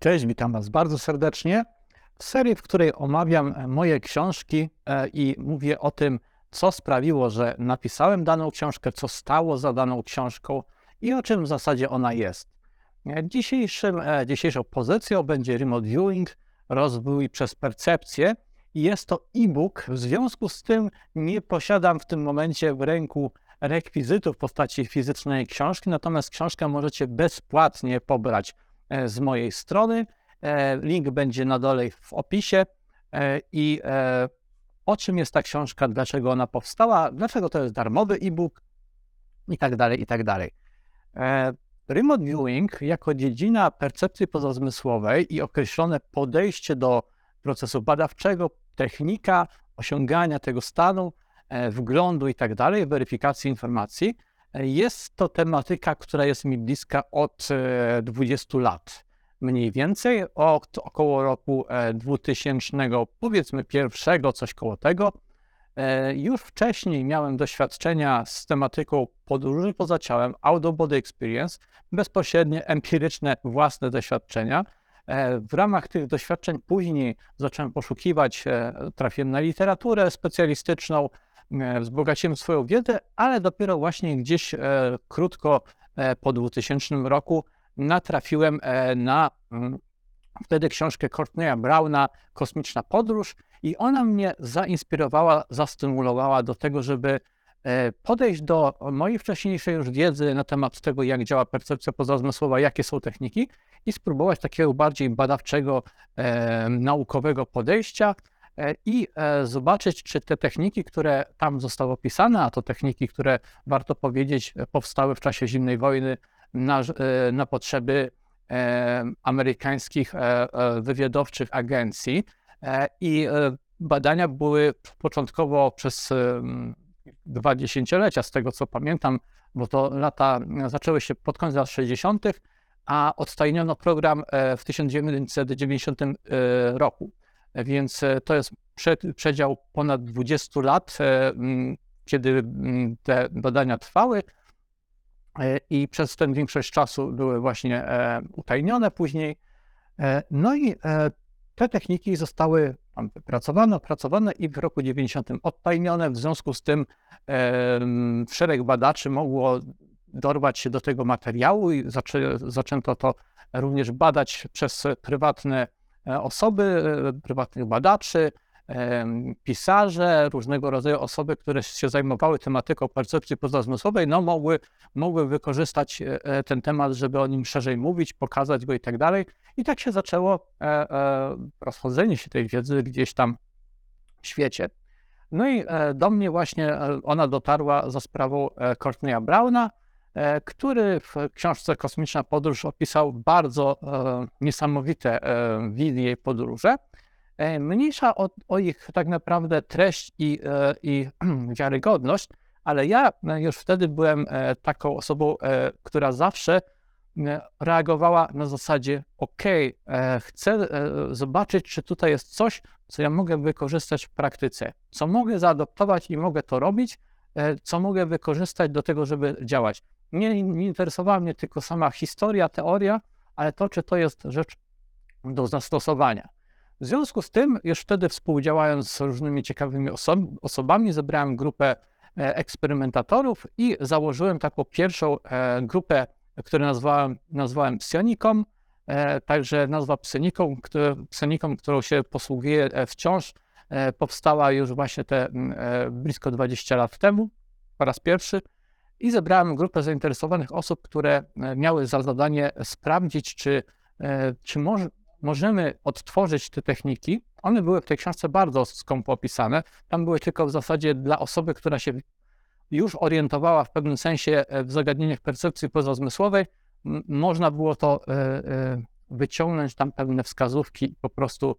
Cześć, witam Was bardzo serdecznie w serii, w której omawiam e, moje książki e, i mówię o tym, co sprawiło, że napisałem daną książkę, co stało za daną książką i o czym w zasadzie ona jest. E, dzisiejszym, dzisiejszą pozycją będzie remote viewing, rozwój przez percepcję jest to e-book. W związku z tym nie posiadam w tym momencie w ręku rekwizytów w postaci fizycznej książki, natomiast książkę możecie bezpłatnie pobrać z mojej strony. E, link będzie na dole w opisie. E, I o czym jest ta książka, dlaczego ona powstała, dlaczego to jest darmowy e-book i tak dalej, i tak dalej. Remote viewing jako dziedzina percepcji pozazmysłowej i określone podejście do procesu badawczego, technika osiągania tego stanu, wglądu i tak dalej, weryfikacji informacji, jest to tematyka, która jest mi bliska od 20 e, lat mniej więcej, od około roku 2000, e, powiedzmy pierwszego, coś koło tego. E, już wcześniej miałem doświadczenia z tematyką podróży poza ciałem, auto body experience, bezpośrednie, empiryczne, własne doświadczenia. W ramach tych doświadczeń później zacząłem poszukiwać, trafiłem na literaturę specjalistyczną, wzbogaciłem swoją wiedzę, ale dopiero właśnie gdzieś e, krótko e, po 2000 roku natrafiłem na mm, wtedy książkę Courtneya Browna Kosmiczna Podróż i ona mnie zainspirowała, zastymulowała do tego, żeby podejść do mojej wcześniejszej już wiedzy na temat tego, jak działa percepcja pozazmysłowa, jakie są techniki i spróbować takiego bardziej badawczego, naukowego podejścia, E, i e, zobaczyć, czy te techniki, które tam zostały opisane, a to techniki, które warto powiedzieć, e, powstały w czasie zimnej wojny na, na potrzeby amerykańskich wywiadowczych agencji. I badania były początkowo przez dwa dziesięciolecia, z tego co pamiętam, bo to lata zaczęły się pod koniec lat 60., a odtajniono program w 1990 roku więc e, to jest przedział ponad 20 lat, e, kiedy te badania trwały e, i przez ten większość czasu były właśnie utajnione później. No i te techniki zostały wypracowane, opracowane i w roku 90 odtajnione. W związku z tym szereg badaczy mogło dorwać się do tego materiału i zaczę, zaczęto to również badać przez prywatne osoby, e, prywatnych badaczy, pisarze, różnego rodzaju osoby, które się zajmowały tematyką percepcji pozazmysłowej, no mogły, mogły wykorzystać e, ten temat, żeby o nim szerzej mówić, pokazać go i tak dalej. I tak się zaczęło rozchodzenie się tej wiedzy gdzieś tam w świecie. No i do mnie właśnie ona dotarła za sprawą Courtneya Browna, E, który w książce Kosmiczna Podróż opisał bardzo e, niesamowite e, wizje podróże. Mniejsza o, o, ich tak naprawdę treść i, i wiarygodność, ale ja już wtedy byłem taką osobą, która zawsze reagowała na zasadzie: OK, chcę zobaczyć, czy tutaj jest coś, co ja mogę wykorzystać w praktyce, co mogę zaadoptować i mogę to robić, co mogę wykorzystać do tego, żeby działać nie, interesowała mnie tylko sama historia, teoria, ale to, czy to jest rzecz do zastosowania. W związku z tym, już wtedy współdziałając z różnymi ciekawymi oso osobami, zebrałem grupę e, eksperymentatorów i założyłem taką pierwszą e, grupę, którą nazwałem, nazwałem. E, także nazwa psioniką, psioniką, którą się posługuje wciąż, powstała już właśnie te blisko 20 lat temu po raz pierwszy i zebrałem grupę zainteresowanych osób, które e, miały za zadanie sprawdzić, czy, e, czy możemy odtworzyć te techniki. One były w tej książce bardzo skąpo opisane. Tam były tylko w zasadzie dla osoby, która się już orientowała w pewnym sensie e, w zagadnieniach percepcji pozazmysłowej. Można było to wyciągnąć tam pewne wskazówki i po prostu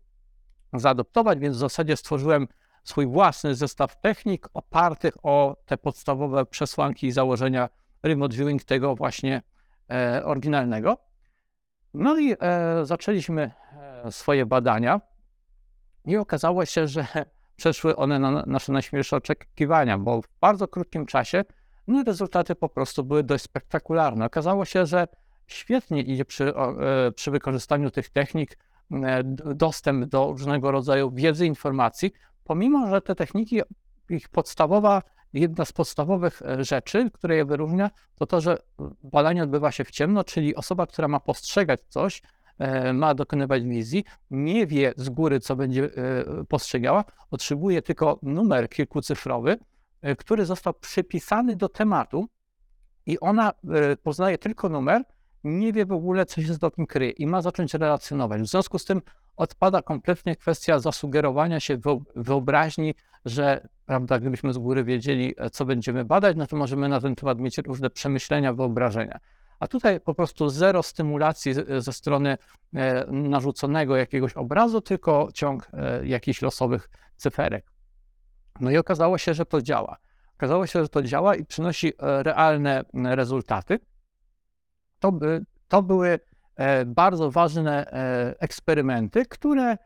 zaadoptować, więc w zasadzie stworzyłem swój własny zestaw technik opartych o te podstawowe przesłanki i założenia remote viewing tego właśnie e, oryginalnego. No i e, zaczęliśmy e, swoje badania i okazało się, że przeszły one na nasze najśmielsze oczekiwania, bo w bardzo krótkim czasie no, rezultaty po prostu były dość spektakularne. Okazało się, że świetnie idzie przy, przy wykorzystaniu tych technik dostęp do różnego rodzaju wiedzy, informacji, pomimo że te techniki, ich podstawowa, jedna z podstawowych rzeczy, które je wyróżnia, to to, że badanie odbywa się w ciemno, czyli osoba, która ma postrzegać coś, E, ma dokonywać wizji, nie wie z góry, co będzie e, postrzegała, otrzymuje tylko numer kilkucyfrowy, e, który został przypisany do tematu i ona poznaje tylko numer, nie wie w ogóle, co się z tym kryje i ma zacząć relacjonować. W związku z tym odpada kompletnie kwestia zasugerowania się wyobraźni, że prawda, gdybyśmy z góry wiedzieli, co będziemy badać, no to możemy na ten temat mieć różne przemyślenia, wyobrażenia. A tutaj po prostu zero stymulacji ze strony e, narzuconego jakiegoś obrazu, tylko ciąg e, jakichś losowych cyferek. No i okazało się, że to działa. Okazało się, że to działa i przynosi e, realne rezultaty. To, by, to były bardzo ważne eksperymenty, które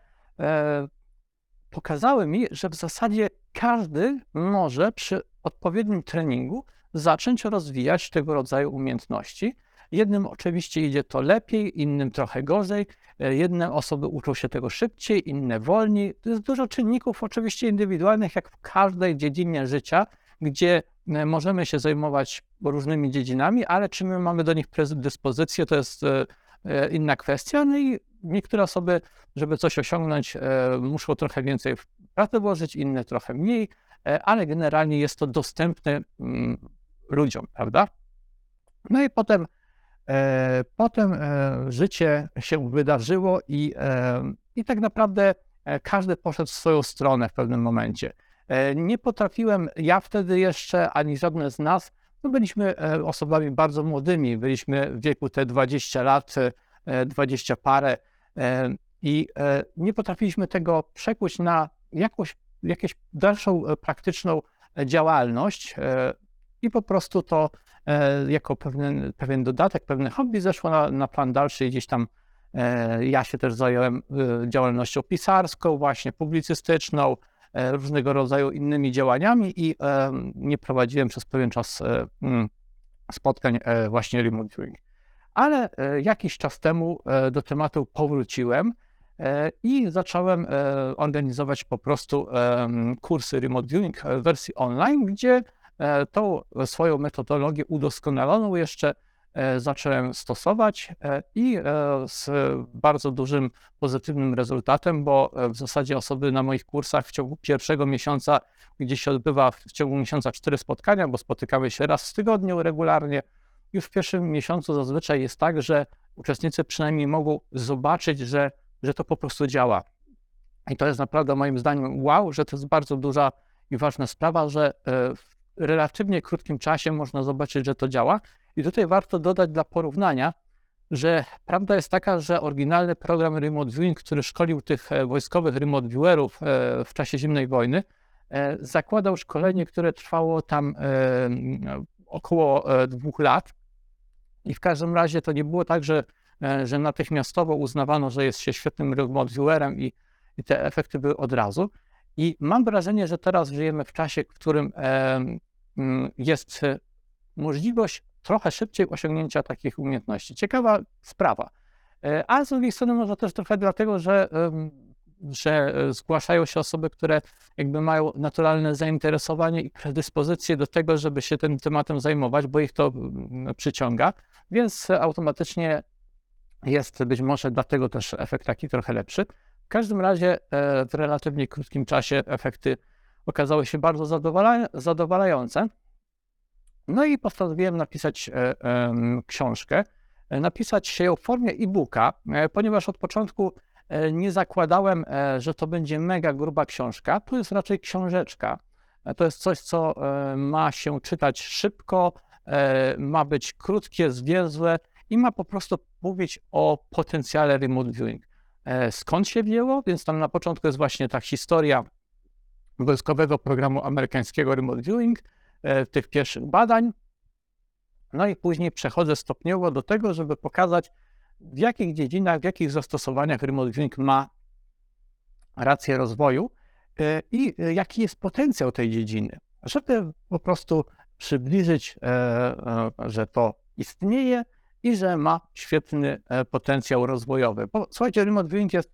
pokazały mi, że w zasadzie każdy może przy odpowiednim treningu zacząć rozwijać tego rodzaju umiejętności. Jednym oczywiście idzie to lepiej, innym trochę gorzej. E, jedne osoby uczą się tego szybciej, inne wolniej. To jest dużo czynników oczywiście indywidualnych, jak w każdej dziedzinie życia, gdzie e, możemy się zajmować różnymi dziedzinami, ale czy my mamy do nich predyspozycję, to jest e, inna kwestia. No i niektóre osoby, żeby coś osiągnąć, muszą trochę więcej w pracę włożyć, inne trochę mniej, ale generalnie jest to dostępne mm, ludziom, prawda? No i potem, e, potem e, życie się wydarzyło i, e, i tak naprawdę e, każdy poszedł w swoją stronę w pewnym momencie. E, nie potrafiłem, ja wtedy jeszcze, ani żadne z nas, no byliśmy e, osobami bardzo młodymi, byliśmy w wieku te 20 lat, 20 parę i nie potrafiliśmy tego przekuć na jakąś, jakąś dalszą praktyczną działalność i po prostu to e, jako pewien, pewien dodatek, pewne hobby zeszło na, na plan dalszy i gdzieś tam e, ja się też zająłem e, działalnością pisarską, właśnie publicystyczną, różnego rodzaju innymi działaniami i nie prowadziłem przez pewien czas mm, spotkań właśnie remote viewing. Ale jakiś czas temu do tematu powróciłem i zacząłem organizować po prostu kursy remote viewing w wersji online, gdzie E, tą swoją metodologię udoskonaloną jeszcze e, zacząłem stosować e, i z bardzo dużym pozytywnym rezultatem, bo w zasadzie osoby na moich kursach w ciągu pierwszego miesiąca, gdzie się odbywa w ciągu miesiąca cztery spotkania, bo spotykamy się raz w tygodniu regularnie, już w pierwszym miesiącu zazwyczaj jest tak, że uczestnicy przynajmniej mogą zobaczyć, że, że to po prostu działa. I to jest naprawdę moim zdaniem wow, że to jest bardzo duża i ważna sprawa, że w relatywnie krótkim czasie można zobaczyć, że to działa. I tutaj warto dodać dla porównania, że prawda jest taka, że oryginalny program Remote Viewing, który szkolił tych e, wojskowych remote viewerów e, w czasie zimnej wojny, e, zakładał szkolenie, które trwało tam około dwóch lat. I w każdym razie to nie było tak, że, że natychmiastowo uznawano, że jest się świetnym remote viewerem i, i te efekty były od razu. I mam wrażenie, że teraz żyjemy w czasie, w którym jest możliwość trochę szybciej osiągnięcia takich umiejętności. Ciekawa sprawa. E, a z drugiej strony może też trochę dlatego, że, że e, zgłaszają się osoby, które jakby mają naturalne zainteresowanie i predyspozycje do tego, żeby się tym tematem zajmować, bo ich to mm, przyciąga, więc automatycznie jest być może dlatego też efekt taki trochę lepszy. W każdym razie e, w relatywnie krótkim czasie efekty okazały się bardzo zadowalające. No i postanowiłem napisać e, książkę. E, napisać ją w formie e-booka, ponieważ od początku nie zakładałem, że to będzie mega gruba książka. To jest raczej książeczka. To jest coś, co ma się czytać szybko, ma być krótkie, zwięzłe i ma po prostu mówić o potencjale remote viewing. E, skąd się wzięło, więc tam na początku jest właśnie ta historia wojskowego programu amerykańskiego Remote Viewing, e, tych pierwszych badań. No i później przechodzę stopniowo do tego, żeby pokazać, w jakich dziedzinach, w jakich zastosowaniach Remote Viewing ma rację rozwoju e, i jaki jest potencjał tej dziedziny, żeby po prostu przybliżyć, że to istnieje i że ma świetny e, potencjał rozwojowy. Bo, słuchajcie, remote viewing jest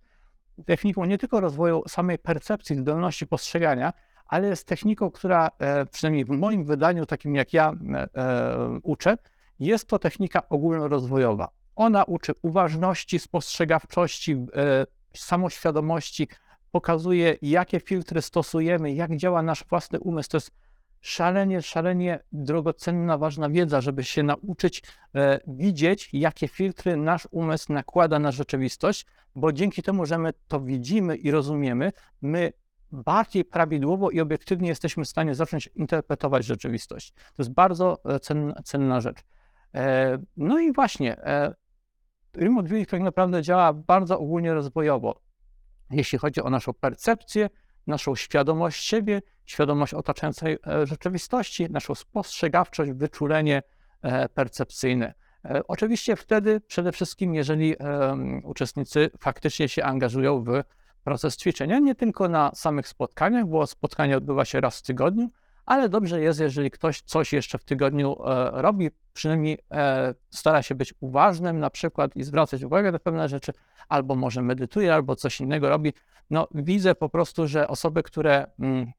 techniką nie tylko rozwoju samej percepcji, zdolności postrzegania, ale jest techniką, która e, przynajmniej w moim wydaniu, takim jak ja e, uczę, jest to technika ogólnorozwojowa. Ona uczy uważności, spostrzegawczości, samoświadomości, pokazuje, jakie filtry stosujemy, jak działa nasz własny umysł. To jest szalenie, szalenie drogocenna, ważna wiedza, żeby się nauczyć e, widzieć, jakie filtry nasz umysł nakłada na rzeczywistość, bo dzięki temu, że my to widzimy i rozumiemy, my bardziej prawidłowo i obiektywnie jesteśmy w stanie zacząć interpretować rzeczywistość. To jest bardzo e, cenna, cenna rzecz. E, no i właśnie, e, remote viewing tak naprawdę działa bardzo ogólnie rozwojowo, jeśli chodzi o naszą percepcję, naszą świadomość siebie, świadomość otaczającej rzeczywistości, naszą spostrzegawczość, wyczulenie percepcyjne. Oczywiście wtedy przede wszystkim, jeżeli uczestnicy faktycznie się angażują w proces ćwiczenia, nie tylko na samych spotkaniach, bo spotkanie odbywa się raz w tygodniu, ale dobrze jest, jeżeli ktoś coś jeszcze w tygodniu robi, przynajmniej stara się być uważnym na przykład i zwracać uwagę na pewne rzeczy, albo może medytuje, albo coś innego robi. No, widzę po prostu, że osoby, które mm,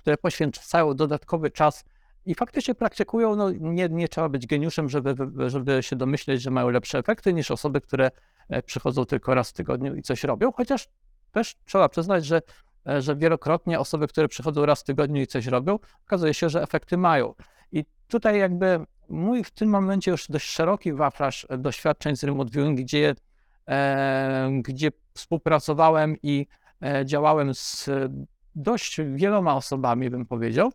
które poświęcają dodatkowy czas i faktycznie praktykują, no nie, nie trzeba być geniuszem, żeby, żeby się domyśleć, że mają lepsze efekty niż osoby, które e, przychodzą tylko raz w tygodniu i coś robią, chociaż też trzeba przyznać, że, e, że wielokrotnie osoby, które przychodzą raz w tygodniu i coś robią, okazuje się, że efekty mają. I tutaj jakby mój w tym momencie już dość szeroki wachlarz doświadczeń z remote viewing, gdzie, e, gdzie współpracowałem i e, działałem z dość wieloma osobami, bym powiedział,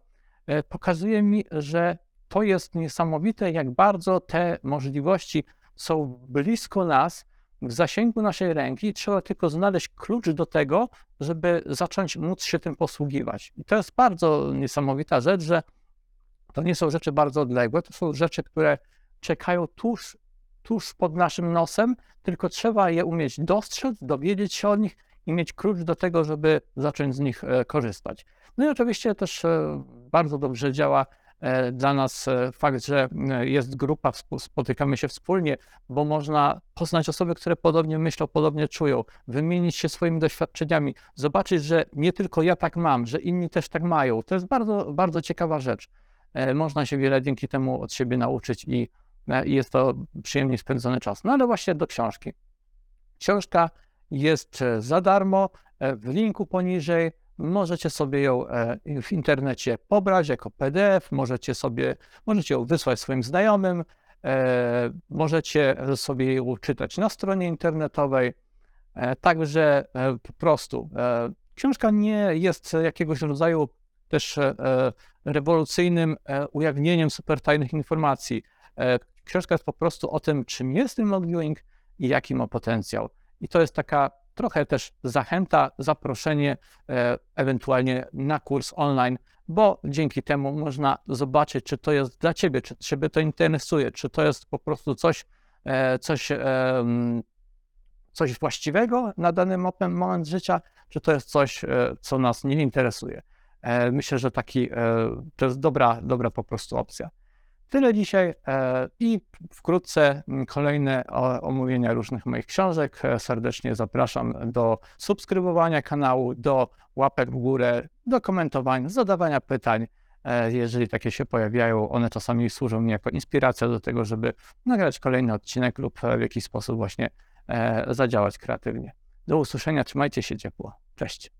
e, pokazuje mi, że to jest niesamowite, jak bardzo te możliwości są blisko nas, w zasięgu naszej ręki. Trzeba tylko znaleźć klucz do tego, żeby zacząć móc się tym posługiwać. I to jest bardzo niesamowita rzecz, że to nie są rzeczy bardzo odległe, to są rzeczy, które czekają tuż, tuż pod naszym nosem, tylko trzeba je umieć dostrzec, dowiedzieć się o nich i mieć klucz do tego, żeby zacząć z nich e, korzystać. No i oczywiście też e, bardzo dobrze działa dla nas fakt, że jest grupa, spotykamy się wspólnie, bo można poznać osoby, które podobnie myślą, podobnie czują, wymienić się swoimi doświadczeniami, zobaczyć, że nie tylko ja tak mam, że inni też tak mają. To jest bardzo, bardzo ciekawa rzecz. Można się wiele dzięki temu od siebie nauczyć i, i jest to przyjemnie spędzony czas. No ale właśnie do książki. Książka jest e, za darmo. E, w linku poniżej możecie sobie ją e, w internecie pobrać jako PDF, możecie sobie, możecie ją wysłać swoim znajomym, możecie sobie ją czytać na stronie internetowej. Także po prostu książka nie jest jakiegoś rodzaju też rewolucyjnym ujawnieniem supertajnych informacji. Książka jest po prostu o tym, czym jest remote viewing i jaki ma potencjał. I to jest taka trochę też zachęta, zaproszenie e, ewentualnie na kurs online, bo dzięki temu można zobaczyć, czy to jest dla Ciebie, czy Ciebie to interesuje, czy to jest po prostu coś, e, coś, coś właściwego na dany moment życia, czy to jest coś, e, co nas nie interesuje. Myślę, że taki to jest dobra, dobra po prostu opcja. Tyle dzisiaj e, i wkrótce kolejne omówienia różnych moich książek. E, serdecznie zapraszam do subskrybowania kanału, do łapek w górę, do komentowania, zadawania pytań. E, jeżeli takie się pojawiają, one czasami służą mi jako inspiracja do tego, żeby nagrać kolejny odcinek lub w jakiś sposób właśnie zadziałać kreatywnie. Do usłyszenia, trzymajcie się ciepło. Cześć.